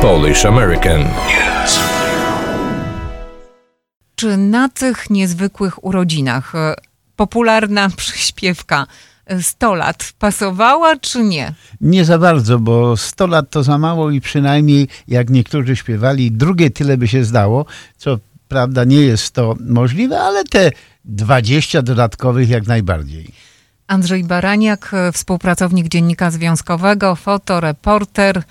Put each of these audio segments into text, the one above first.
Polish American. Czy na tych niezwykłych urodzinach e, popularna przyśpiewka 100 lat pasowała, czy nie? Nie za bardzo, bo 100 lat to za mało i przynajmniej, jak niektórzy śpiewali, drugie tyle by się zdało, co prawda nie jest to możliwe, ale te 20 dodatkowych jak najbardziej. Andrzej Baraniak, e, współpracownik Dziennika Związkowego, fotoreporter,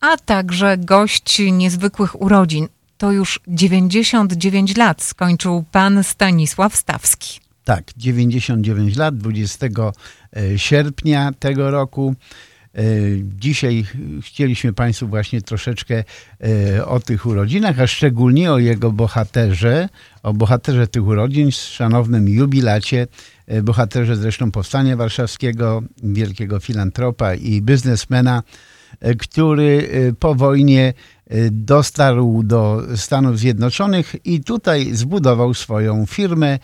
a także gość niezwykłych urodzin. To już 99 lat skończył pan Stanisław Stawski. Tak, 99 lat, 20 e, sierpnia tego roku. E, dzisiaj chcieliśmy Państwu właśnie troszeczkę e, o tych urodzinach, a szczególnie o jego bohaterze, o bohaterze tych urodzin, szanownym jubilacie, bohaterze zresztą Powstania Warszawskiego, wielkiego filantropa i biznesmena, który po wojnie dostarł do Stanów Zjednoczonych i tutaj zbudował swoją firmę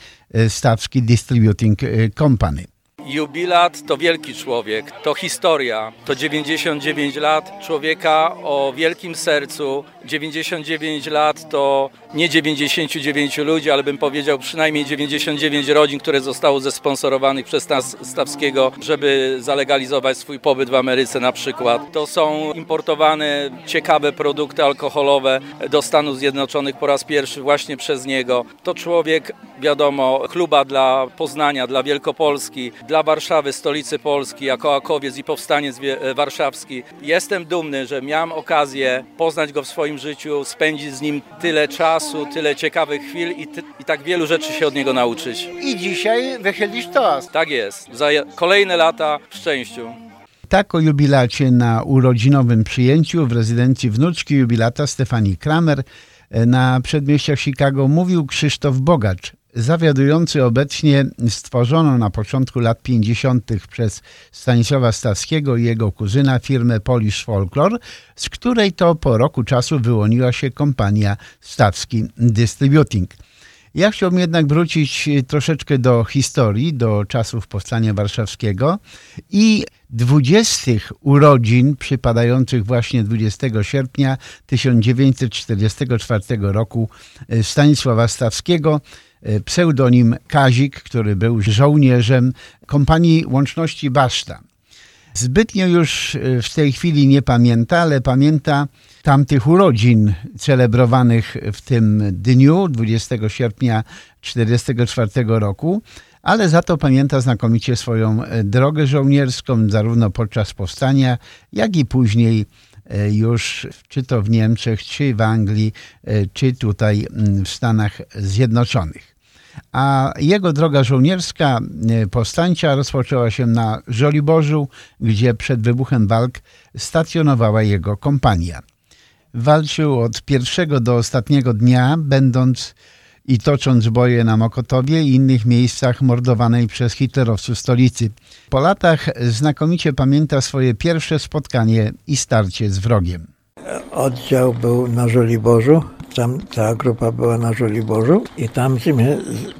Stawski Distributing Company. Jubilat to wielki człowiek, to historia, to 99 lat człowieka o wielkim sercu. 99 lat to nie 99 ludzi, ale bym powiedział przynajmniej 99 rodzin, które zostało zesponsorowanych przez nas Stawskiego, żeby zalegalizować swój pobyt w Ameryce na przykład. To są importowane ciekawe produkty alkoholowe do Stanów Zjednoczonych po raz pierwszy właśnie przez niego. To człowiek, wiadomo, chluba dla Poznania, dla Wielkopolski, dla Warszawy, stolicy Polski, jako Akowiec i powstaniec warszawski. Jestem dumny, że miałem okazję poznać go w swoim życiu, spędzić z nim tyle czasu, tyle ciekawych chwil i, ty, i tak wielu rzeczy się od niego nauczyć. I dzisiaj wychylisz toast. Tak jest. Za kolejne lata w szczęściu. Tak o jubilacie na urodzinowym przyjęciu w rezydencji wnuczki jubilata Stefanii Kramer na przedmieściach Chicago mówił Krzysztof Bogacz, zawiadujący obecnie stworzoną na początku lat 50. przez Stanisława Stawskiego i jego kuzyna firmę Polish Folklore, z której to po roku czasu wyłoniła się kompania Stawski Distributing. Ja chciałbym jednak wrócić troszeczkę do historii, do czasów Powstania Warszawskiego i dwudziestych urodzin przypadających właśnie 20 sierpnia 1944 roku Stanisława Stawskiego, E, pseudonim Kazik, który był żołnierzem kompanii łączności Baszta. Zbytnio już e, w tej chwili nie pamięta, ale pamięta tamtych urodzin celebrowanych w tym dniu, 20 sierpnia 1944 roku, ale za to pamięta znakomicie swoją e, drogę żołnierską, zarówno podczas powstania, jak i później już czy to w Niemczech, czy w Anglii, czy tutaj w Stanach Zjednoczonych a jego droga żołnierska e, powstańcza rozpoczęła się na Żoliborzu, gdzie przed wybuchem walk stacjonowała jego kompania. Walczył od pierwszego do ostatniego dnia, będąc i tocząc boje na Mokotowie i innych miejscach mordowanej przez hitlerowców stolicy. Po latach znakomicie pamięta swoje pierwsze spotkanie i starcie z wrogiem. Oddział był na Żoliborzu, tam cała grupa była na Żoliborzu i tam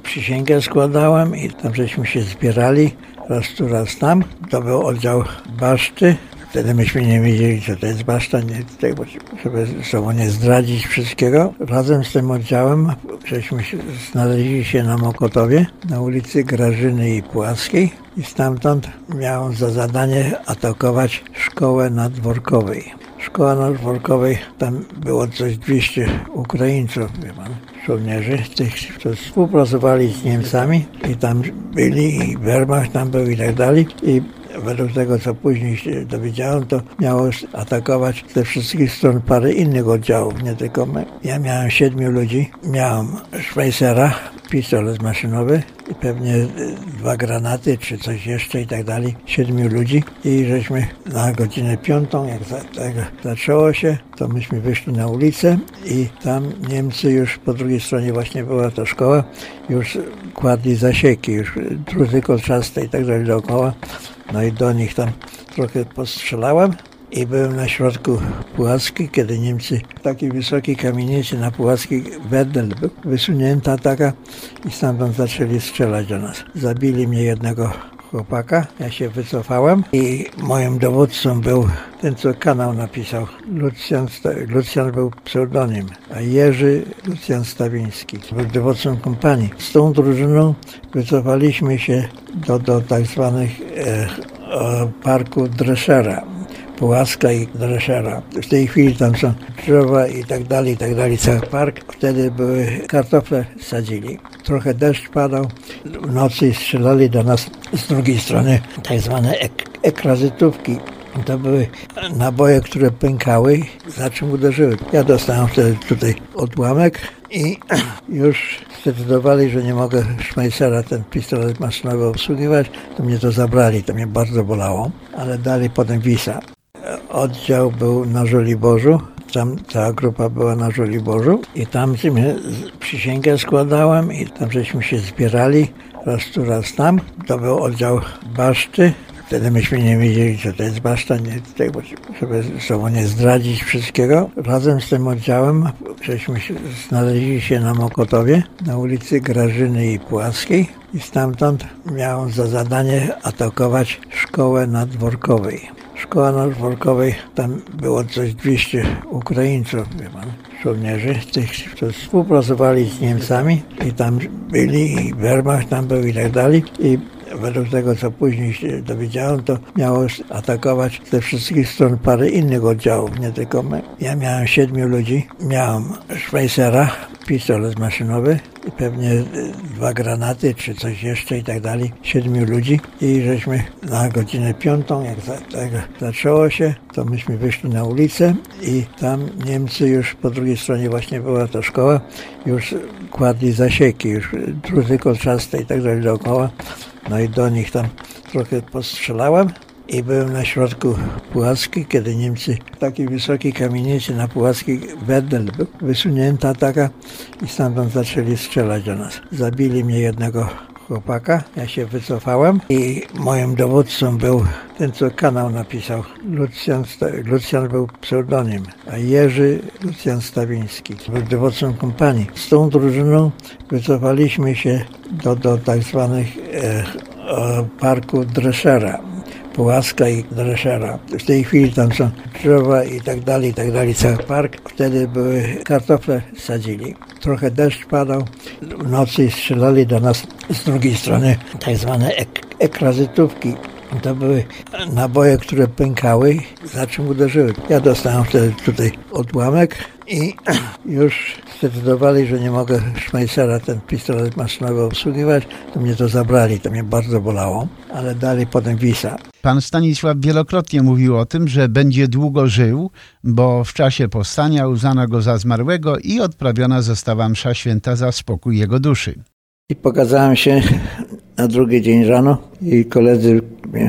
przysięgę składałem i tam żeśmy się zbierali raz tu, raz tam. To był oddział Baszty. Wtedy myśmy nie wiedzieli, co to jest Baszta, nie, tutaj, żeby sobą nie zdradzić wszystkiego. Razem z tym oddziałem żeśmy się, znaleźli się na Mokotowie, na ulicy Grażyny i Płaskiej i stamtąd miałem za zadanie atakować szkołę na Dworkowej szkoła nadworkowej, tam było coś 200 Ukraińców, wie pan, żołnierzy, tych, którzy współpracowali z Niemcami i tam byli, i Wehrmacht tam był i tak dalej. I według tego, co później się dowiedziałem, to miało atakować ze wszystkich stron parę innych oddziałów, nie tylko my. Ja miałem siedmiu ludzi, miałem Schweizera, pistolet maszynowy i pewnie dwa granaty czy coś jeszcze i tak dalej. Siedmiu ludzi i żeśmy na godzinę piątą, jak za, tak zaczęło się, to myśmy wyszli na ulicę i tam Niemcy już po drugiej stronie właśnie była ta szkoła, już kładli zasieki, już druty kolczaste i tak dalej dookoła. No i do nich tam trochę postrzelałem i byłem na środku Puławskiej, kiedy Niemcy w takiej wysokiej kamienicy na Puławskiej Wedel był wysunięta taka i stamtąd zaczęli strzelać do nas. Zabili mnie jednego chłopaka, ja się wycofałem i moim dowódcą był ten, co kanał napisał. Lucjan, Lucjan był pseudonim, a Jerzy Lucjan Stawiński był dowódcą kompanii. Z tą drużyną wycofaliśmy się do, do tak zwanych e, parku Dreszera. Pułaska i Dreszera. W tej chwili tam są drzewa i tak dalej, i tak dalej, cały park. Wtedy były kartofle sadzili. Trochę deszcz padał. W nocy strzelali do nas z drugiej strony tak zwane ek ekrazytówki. To były naboje, które pękały, za czym uderzyły. Ja dostałem wtedy tutaj odłamek i już zdecydowali, że nie mogę Schmeissera, ten pistolet maszynowy obsługiwać, to mnie to zabrali, to mnie bardzo bolało, ale dali potem Wisa. Oddział był na Żoliborzu, tam cała grupa była na Żoliborzu i tam przysięgę składałem i tam żeśmy się zbierali raz tu, raz tam. To był oddział Baszty, Wtedy myśmy nie wiedzieli, co to jest baszta, nie, żeby sobą nie zdradzić wszystkiego. Razem z tym oddziałem żeśmy się, znaleźli się na Mokotowie, na ulicy Grażyny i Płaskiej i stamtąd miałem za zadanie atakować szkołę nadworkowej. Szkoła nadworkowej, tam było coś 200 Ukraińców, wie pan, żołnierzy, tych, którzy współpracowali z Niemcami i tam byli, i Wehrmacht tam był i tak dalej. I według tego, co później się dowiedziałem, to miało atakować ze wszystkich stron parę innych oddziałów, nie tylko my. Ja miałem siedmiu ludzi, miałem Schweizera, pistolet maszynowy i pewnie dwa granaty czy coś jeszcze i tak dalej. Siedmiu ludzi i żeśmy na godzinę piątą, jak za, tak zaczęło się, to myśmy wyszli na ulicę i tam Niemcy już po drugiej stronie właśnie była ta szkoła, już kładli zasieki, już druty kolczaste i tak dalej dookoła. No i do nich tam trochę postrzelałem i byłem na środku Pułackiej, kiedy Niemcy w takiej wysokiej kamienicy na Pułackiej Wedel był wysunięta taka i stamtąd zaczęli strzelać do nas. Zabili mnie jednego chłopaka, ja się wycofałem i moim dowódcą był ten, co kanał napisał. Lucjan, Lucjan był pseudonim, a Jerzy Lucjan Stawiński był dowódcą kompanii. Z tą drużyną wycofaliśmy się do, do tak zwanych e, parku Dreszera. Pułaska i Dreszera. W tej chwili tam są drzewa i tak dalej, i tak dalej, cały park. Wtedy były kartofle sadzili. Trochę deszcz padał. W nocy strzelali do nas z drugiej strony tak zwane ek ekrazytówki. To były naboje, które pękały, za czym uderzyły. Ja dostałem wtedy tutaj odłamek i już zdecydowali, że nie mogę Schmeissera, ten pistolet maszynowy obsługiwać, to mnie to zabrali, to mnie bardzo bolało, ale dali potem Wisa. Pan Stanisław wielokrotnie mówił o tym, że będzie długo żył, bo w czasie powstania uznano go za zmarłego i odprawiona została msza święta za spokój jego duszy. I pokazałem się na drugi dzień rano i koledzy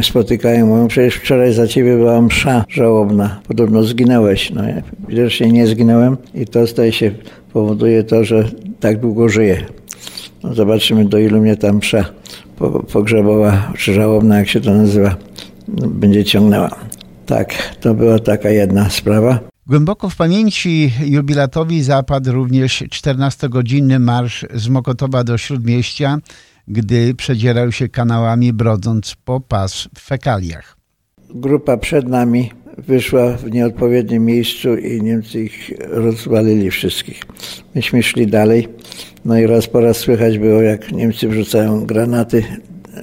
spotykają, mówią, przecież wczoraj za ciebie była msza żałobna, podobno zginąłeś. No ja widocznie nie zginąłem i to staje się, powoduje to, że tak długo żyję. No zobaczymy, do ilu mnie ta msza pogrzebowa, czy żałobna, jak się to nazywa, no, będzie ciągnęła. Tak, to była taka jedna sprawa. Głęboko w pamięci jubilatowi zapadł również 14-godzinny marsz z Mokotowa do Śródmieścia, gdy przedzierał się kanałami, brodząc po pas w fekaliach. Grupa przed nami wyszła w nieodpowiednim miejscu i Niemcy ich rozwalili wszystkich. Myśmy szli dalej, no i raz po raz słychać było, jak Niemcy wrzucają granaty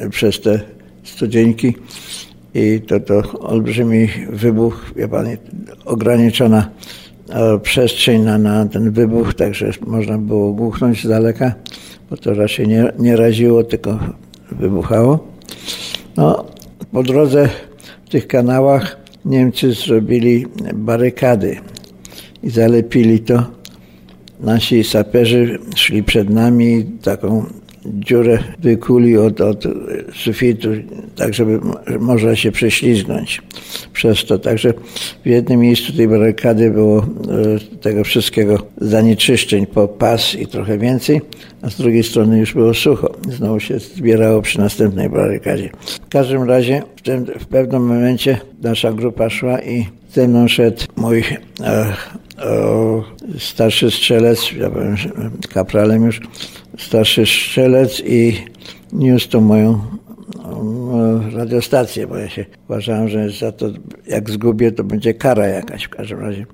przez te studzieńki i to, to olbrzymi wybuch, wie pan, ograniczona e, przestrzeń na, na ten wybuch, także można było głuchnąć z daleka, bo to raczej nie, nie raziło, tylko wybuchało. No, po drodze w tych kanałach Niemcy zrobili barykady i zalepili to. Nasi saperzy szli przed nami taką dziurę wykuli od, od sufitu, tak żeby można się prześlizgnąć przez to. Także w jednym miejscu tej barykady było e, tego wszystkiego zanieczyszczeń po pas i trochę więcej, a z drugiej strony już było sucho. Znowu się zbierało przy następnej barykadzie. W każdym razie w, tym, w pewnym momencie nasza grupa szła i ze mną szedł mój e, starszy strzelec, ja byłem kapralem już, starszy strzelec i niósł tą moją radiostację, bo ja się uważałem, że za to, jak zgubię, to będzie kara jakaś w każdym razie.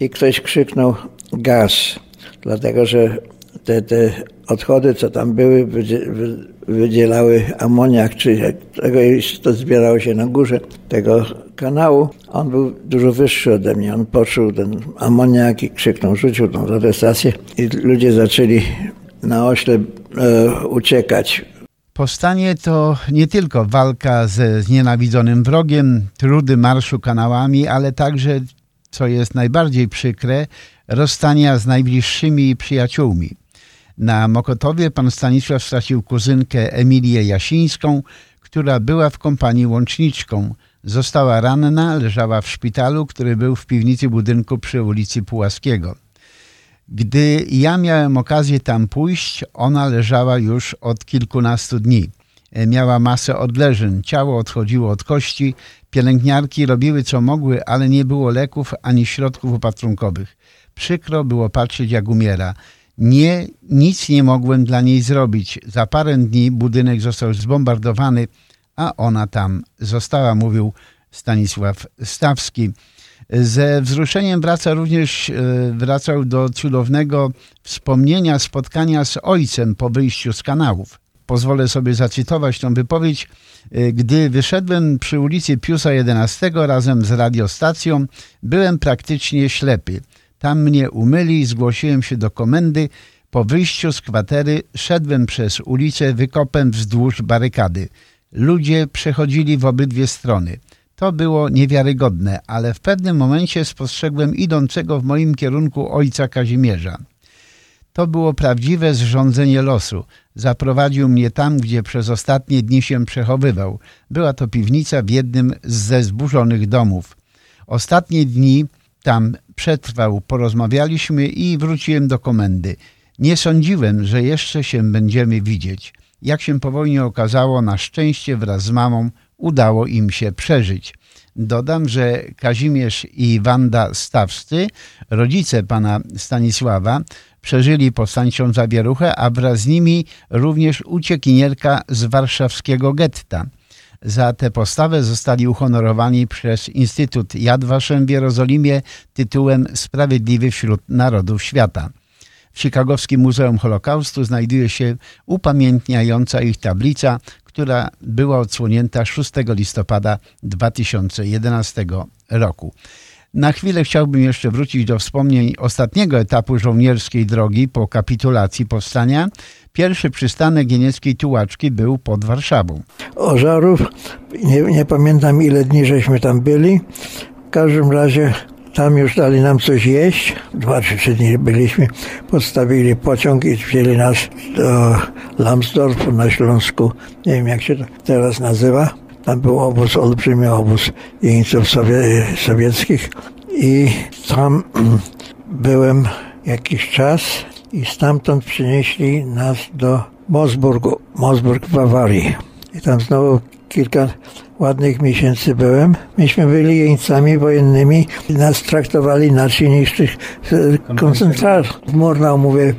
I ktoś krzyknął gaz, dlatego że te, te odchody, co tam były, wydzielały amoniak, czy tego to zbierało się na górze tego kanału. On był dużo wyższy ode mnie. On poczuł ten amoniak i krzyknął, rzucił tą radiostację i ludzie zaczęli na ośle e, uciekać. Powstanie to nie tylko walka ze znienawidzonym wrogiem, trudy marszu kanałami, ale także, co jest najbardziej przykre, rozstania z najbliższymi przyjaciółmi. Na Mokotowie pan Stanisław stracił kuzynkę Emilię Jasińską, która była w kompanii łączniczką. Została ranna, leżała w szpitalu, który był w piwnicy budynku przy ulicy Pułaskiego. Gdy ja miałem okazję tam pójść, ona leżała już od kilkunastu dni. Miała masę odleżeń, ciało odchodziło od kości, pielęgniarki robiły co mogły, ale nie było leków ani środków opatrunkowych. Przykro było patrzeć, jak umiera. Nie, nic nie mogłem dla niej zrobić. Za parę dni budynek został zbombardowany, a ona tam została, mówił Stanisław Stawski. Ze wzruszeniem wraca również, e, wracał do cudownego wspomnienia spotkania z ojcem po wyjściu z kanałów. Pozwolę sobie zacytować tą wypowiedź. E, gdy wyszedłem przy ulicy Piusa XI razem z radiostacją, byłem praktycznie ślepy. Tam mnie umyli, zgłosiłem się do komendy. Po wyjściu z kwatery szedłem przez ulicę wykopem wzdłuż barykady. Ludzie przechodzili w obydwie strony. To było niewiarygodne, ale w pewnym momencie spostrzegłem idącego w moim kierunku ojca Kazimierza. To było prawdziwe zrządzenie losu. Zaprowadził mnie tam, gdzie przez ostatnie dni się przechowywał. Była to piwnica w jednym ze zburzonych domów. Ostatnie dni tam przetrwał, porozmawialiśmy i wróciłem do komendy. Nie sądziłem, że jeszcze się będziemy widzieć. Jak się po wojnie okazało, na szczęście wraz z mamą udało im się przeżyć. Dodam, że Kazimierz i Wanda Stawscy, rodzice pana Stanisława, przeżyli powstańczą zawieruchę, a wraz z nimi również uciekinierka z warszawskiego getta. Za tę postawę zostali uhonorowani przez Instytut Yad Vashem w Jerozolimie tytułem Sprawiedliwy wśród Narodów Świata. W Chicagowskim Muzeum Holokaustu znajduje się upamiętniająca ich tablica, która była odsłonięta 6 listopada 2011 roku. Na chwilę chciałbym jeszcze wrócić do wspomnień ostatniego etapu żołnierskiej drogi po kapitulacji powstania. Pierwszy przystanek jenieckiej tułaczki był pod Warszawą. Ożarów, nie, nie pamiętam ile dni żeśmy tam byli. W każdym razie tam już dali nam coś jeść. Dwa czy trzy dni byliśmy. Podstawili pociąg i wzięli nas do Lambsdorfu na Śląsku. Nie wiem jak się to teraz nazywa. Tam był obóz, olbrzymi obóz jeńców sowie, sowieckich. I tam byłem jakiś czas i stamtąd przynieśli nas do Mosburgu, Mosburg w Bawarii. I tam znowu kilka ładnych miesięcy byłem. Myśmy byli jeńcami wojennymi i nas traktowali inaczej niż tych koncentratów. W Murnau, mówię,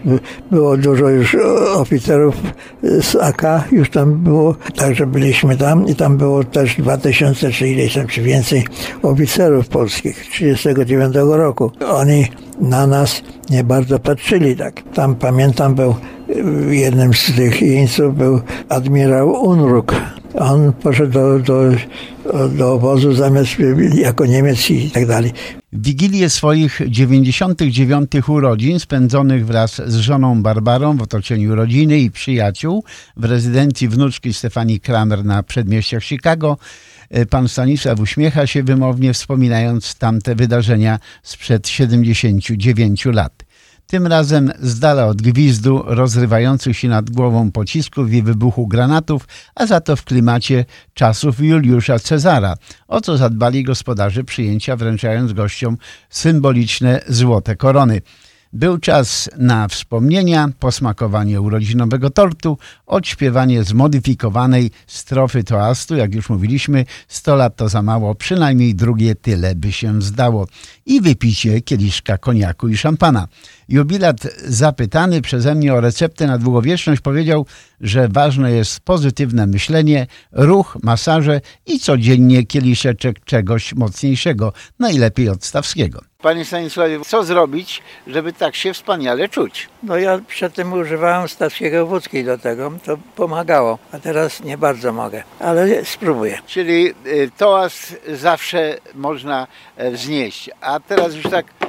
było dużo już oficerów z AK, już tam było, także byliśmy tam i tam było też 2000 czy ileś tam, czy więcej oficerów polskich 39 roku. Oni na nas nie bardzo patrzyli tak. Tam pamiętam był jednym z tych jeńców był admirał Unruk. On poszedł do, do, do obozu zamiast jako Niemiec i tak dalej. Wigilię swoich 99 urodzin spędzonych wraz z żoną Barbarą w otoczeniu rodziny i przyjaciół w rezydencji wnuczki Stefanii Kramer na przedmieściach Chicago pan Stanisław uśmiecha się wymownie wspominając tamte wydarzenia sprzed 79 lat. Tym razem z dala od gwizdu rozrywających się nad głową pocisków i wybuchu granatów, a za to w klimacie czasów Juliusza Cezara, o co zadbali gospodarze przyjęcia, wręczając gościom symboliczne złote korony. Był czas na wspomnienia, posmakowanie urodzinowego tortu, odśpiewanie zmodyfikowanej strofy toastu, jak już mówiliśmy, 100 lat to za mało, przynajmniej drugie tyle by się zdało i wypicie kieliszka koniaku i szampana. Jubilat zapytany przeze mnie o receptę na długowieczność powiedział, że ważne jest pozytywne myślenie, ruch, masaże i codziennie kieliszeczek czegoś mocniejszego, najlepiej od Stawskiego. Panie Stanisławie, co zrobić, żeby tak się wspaniale czuć? No ja przedtem używałem stawskiego wódki do tego, to pomagało, a teraz nie bardzo mogę, ale spróbuję. Czyli y, toast zawsze można e, wznieść. A teraz już tak e,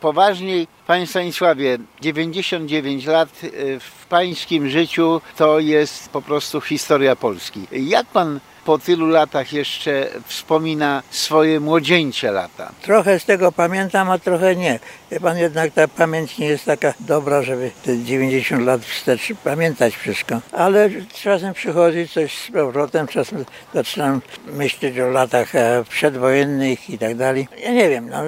poważniej. Panie Stanisławie, 99 lat e, w pańskim życiu to jest po prostu historia Polski. Jak pan po tylu latach jeszcze wspomina swoje młodzieńcze lata? Trochę z tego pamiętam, a trochę nie. Wie pan, jednak ta pamięć nie jest taka dobra, żeby te 90 lat wstecz pamiętać wszystko. Ale czasem przychodzi coś z powrotem, czasem zaczynam myśleć o latach e, przedwojennych i tak dalej. Ja nie wiem, no,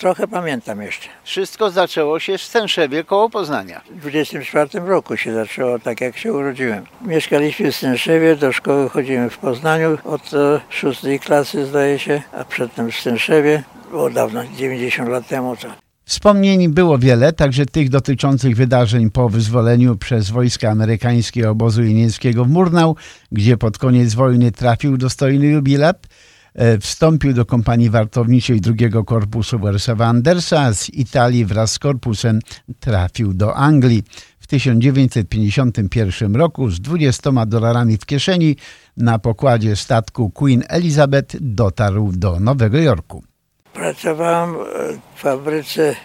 trochę pamiętam jeszcze. Wszystko zaczęło się w Stęszewie koło Poznania. W 24 roku się zaczęło, tak jak się urodziłem. Mieszkaliśmy w Stęszewie, do szkoły chodziłem w Poznaniu od e, szóstej klasy zdaje się, a przedtem w Stęszewie. Było dawno, 90 lat temu. To. Wspomnień było wiele, także tych dotyczących wydarzeń po wyzwoleniu przez wojska amerykańskie obozu jenieckiego w Murnau, gdzie pod koniec wojny trafił dostojny jubilat. E, Wstąpił do kompanii wartowniczej drugiego korpusu Wersawa Andersa, z Italii wraz z korpusem trafił do Anglii. W 1951 roku z 20 dolarami w kieszeni na pokładzie statku Queen Elizabeth dotarł do Nowego Jorku. Pracowałem w fabryce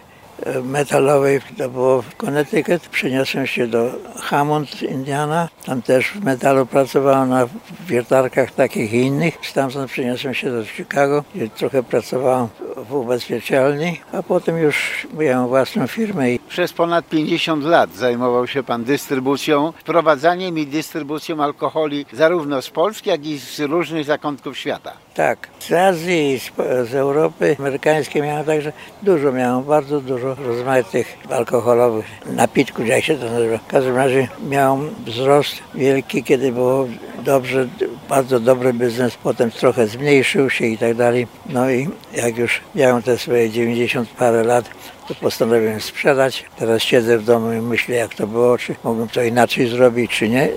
metalowej, to było w Connecticut. Przeniosłem się do Hammond, Indiana. Tam też w metalu pracowałem na wiertarkach takich i innych. Stamtąd przeniosłem się do Chicago, gdzie trochę pracowałem w ubezpieczalni, a potem już miałem własną firmę Przez ponad 50 lat zajmował się Pan dystrybucją, wprowadzaniem i dystrybucją alkoholi zarówno z Polski, jak i z różnych zakątków świata. Tak, z Azji z, z Europy amerykańskiej miałem także dużo, miałem bardzo dużo rozmaitych alkoholowych napitków, jak się to nazywa. W każdym razie miałem wzrost wielki, kiedy było dobrze, bardzo dobry biznes, potem trochę zmniejszył się i tak dalej. No i jak już miałem te swoje 90 parę lat, to postanowiłem sprzedać. Teraz siedzę w domu i myślę, jak to było, czy mogłem to inaczej zrobić, czy nie.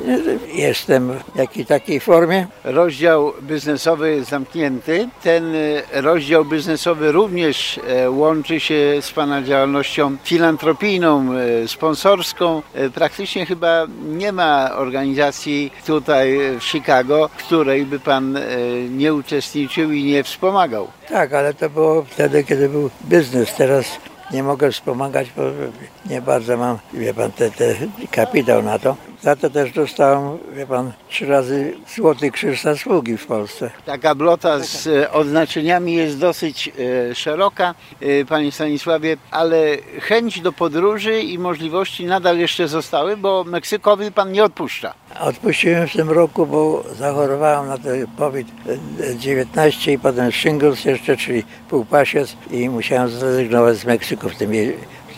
Jestem w jakiej takiej formie. Rozdział biznesowy jest zamknięty. Ten e, rozdział biznesowy również e, łączy się z Pana działalnością filantropijną, e, sponsorską. Praktycznie chyba nie ma organizacji tutaj w Chicago, w której by Pan nie uczestniczył i nie wspomagał. Tak, ale to było wtedy, kiedy był biznes. Teraz nie mogę wspomagać, bo nie bardzo mam, wie pan, te, te kapitał na to. Za to też dostałem, wie pan, trzy razy Złoty Krzyż Zasługi w Polsce. Taka blota z e, odznaczeniami jest dosyć e, szeroka, e, Panie Stanisławie, ale chęć do podróży i możliwości nadal jeszcze zostały, bo Meksykowi Pan nie odpuszcza. Odpuściłem w tym roku, bo zachorowałem na ten COVID-19 i potem shingles jeszcze, czyli półpasiec i musiałem zrezygnować z Meksyku w tym,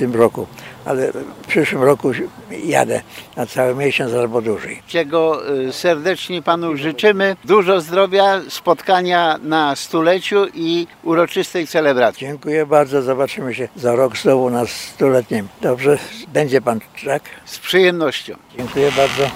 tym roku. Ale w przyszłym roku jadę na cały miesiąc albo dłużej. Czego e, serdecznie Panu życzymy. Dużo zdrowia, spotkania na stuleciu i uroczystej celebracji. Dziękuję bardzo, zobaczymy się za rok znowu na stuletnim. Dobrze, będzie pan, tak? Z przyjemnością. Dziękuję bardzo.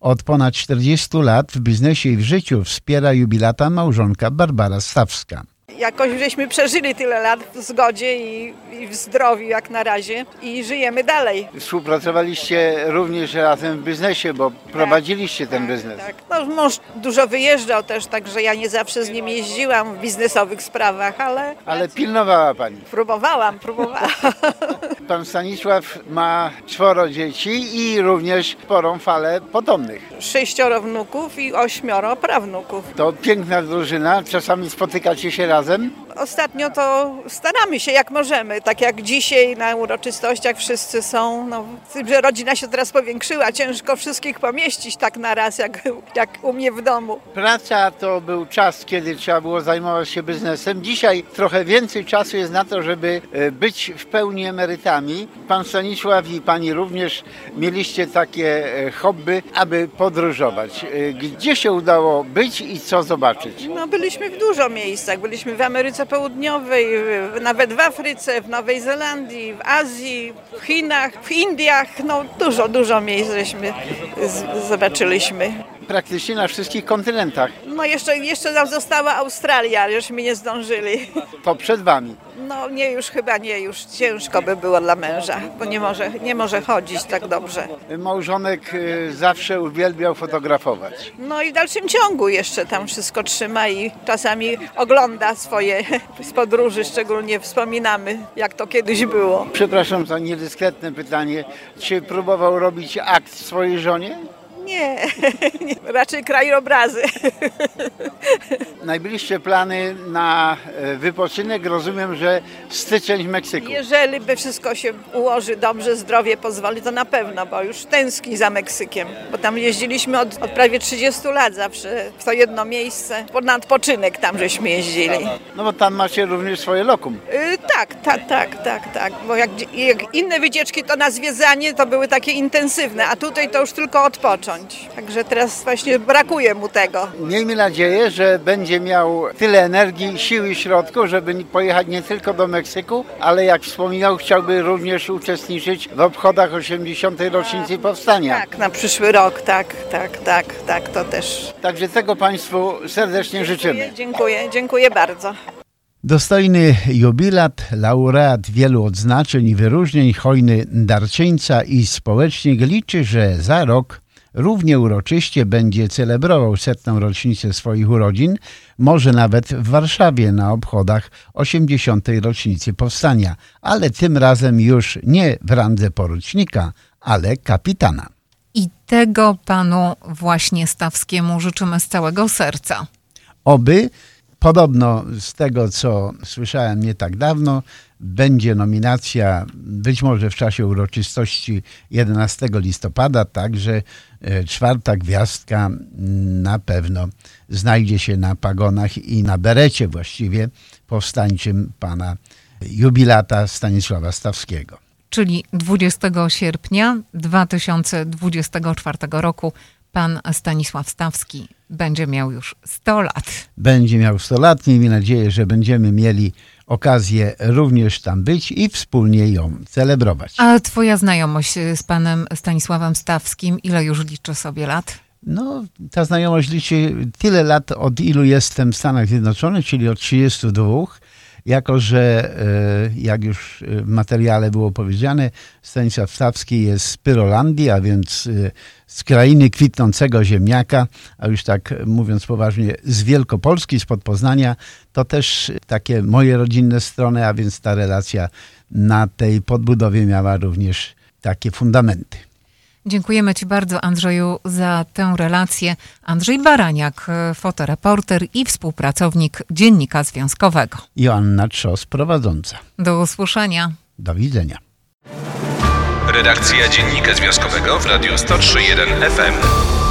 Od ponad 40 lat w biznesie i w życiu wspiera jubilata małżonka Barbara Stawska. Jakoś żeśmy przeżyli tyle lat w zgodzie i, i w zdrowiu jak na razie i żyjemy dalej. Współpracowaliście również razem w biznesie, bo prowadziliście ten biznes. Tak. No, mąż dużo wyjeżdżał też, także ja nie zawsze z nim jeździłam w biznesowych sprawach, ale Ale pilnowała Pani. próbowałam, próbowałam. Pan Stanisław ma czworo dzieci i również sporą falę potomnych. Sześcioro wnuków i ośmioro prawnuków. To piękna drużyna. Czasami spotykacie się razem. Ostatnio to staramy się jak możemy, tak jak dzisiaj na uroczystościach wszyscy są. No, tym, że rodzina się teraz powiększyła, ciężko wszystkich pomieścić tak na raz, jak, jak u mnie w domu. Praca to był czas, kiedy trzeba było zajmować się biznesem. Dzisiaj trochę więcej czasu jest na to, żeby e, być w pełni emerytami. Pan Stanisław i pani również mieliście takie e, hobby, aby podróżować. E, Gdzie się udało być i co zobaczyć? No, byliśmy w dużo miejscach. Byliśmy w Ameryce Południowej, w- nawet w Afryce, w Nowej Zelandii, w Azji, w Chinach, w Indiach. No, dużo, dużo miejsc żeśmy zobaczyliśmy. Praktycznie na wszystkich kontynentach. No, jeszcze, jeszcze nam została Australia, żeśmy nie zdążyli. To przed wami. No, nie, już chyba nie, już ciężko by było dla męża, bo nie może, nie może chodzić tak dobrze. Małżonek e, zawsze uwielbiał fotografować. No i w dalszym ciągu jeszcze tam wszystko trzyma i czasami ogląda swoje z podróży, szczególnie wspominamy, jak to kiedyś było. Przepraszam za niedyskretne pytanie. Czy próbował robić akt swojej żonie? Nie, raczej krajobrazy. Najbliższe plany na e, wypoczynek rozumiem, że styczeń w Meksyku. Jeżeli by wszystko się ułoży dobrze, zdrowie pozwoli, to na pewno, bo już tęskni za Meksykiem. Bo tam jeździliśmy od, od prawie 30 lat zawsze w to jedno miejsce. Na odpoczynek tam żeśmy jeździli. No bo tam macie również swoje lokum. Y, tak, tak, tak, tak, tak. Bo jak, jak inne wycieczki to na zwiedzanie to były takie intensywne, a tutaj to już tylko odpocząć. Także teraz właśnie brakuje mu tego. Miejmy nadzieję, że będzie miał tyle energii, sił i środków, żeby pojechać nie tylko do Meksyku, ale jak wspominał, chciałby również uczestniczyć w obchodach 80. rocznicy powstania. Tak, na przyszły rok, tak, tak, tak, tak, to też. Także tego Państwu serdecznie życzymy. Dziękuję, dziękuję bardzo. Dostojny jubilat, laureat wielu odznaczeń i wyróżnień, hojny darczyńca i społecznik liczy, że za rok równie uroczyście będzie celebrował setną rocznicę swoich urodzin, może nawet w Warszawie na obchodach 80. rocznicy powstania, ale tym razem już nie w randze porucznika, ale kapitana. I tego panu właśnie Stawskiemu życzymy z całego serca. Oby, podobno z tego co słyszałem nie tak dawno, będzie nominacja być może w czasie uroczystości 11 listopada, także e, czwarta gwiazdka na pewno znajdzie się na pagonach i na berecie właściwie powstańczym pana jubilata Stanisława Stawskiego. Czyli 20 sierpnia 2024 roku pan Stanisław Stawski będzie miał już 100 lat. będzie miał 100 lat. Miejmy nadzieję, że będziemy mieli okazję również tam być i wspólnie ją celebrować. A twoja znajomość z panem Stanisławem Stawskim, ile już liczy sobie lat? No, ta znajomość liczy tyle lat, od ilu jestem w Stanach Zjednoczonych, czyli od 32. Jako, że e, jak już w materiale było powiedziane, Stanisław Stawski jest z Pyrolandii, a więc e, z krainy kwitnącego ziemniaka, a już tak mówiąc poważnie, z Wielkopolski, spod Poznania, to też takie moje rodzinne strony, a więc ta relacja na tej podbudowie miała również takie fundamenty. Dziękujemy Ci bardzo, Andrzeju, za tę relację. Andrzej Baraniak, e, fotoreporter i współpracownik Dziennika Związkowego. Joanna Trzos, prowadząca. Do usłyszenia. Do widzenia. Redakcja Dziennika Związkowego w Radiu 103.1 FM.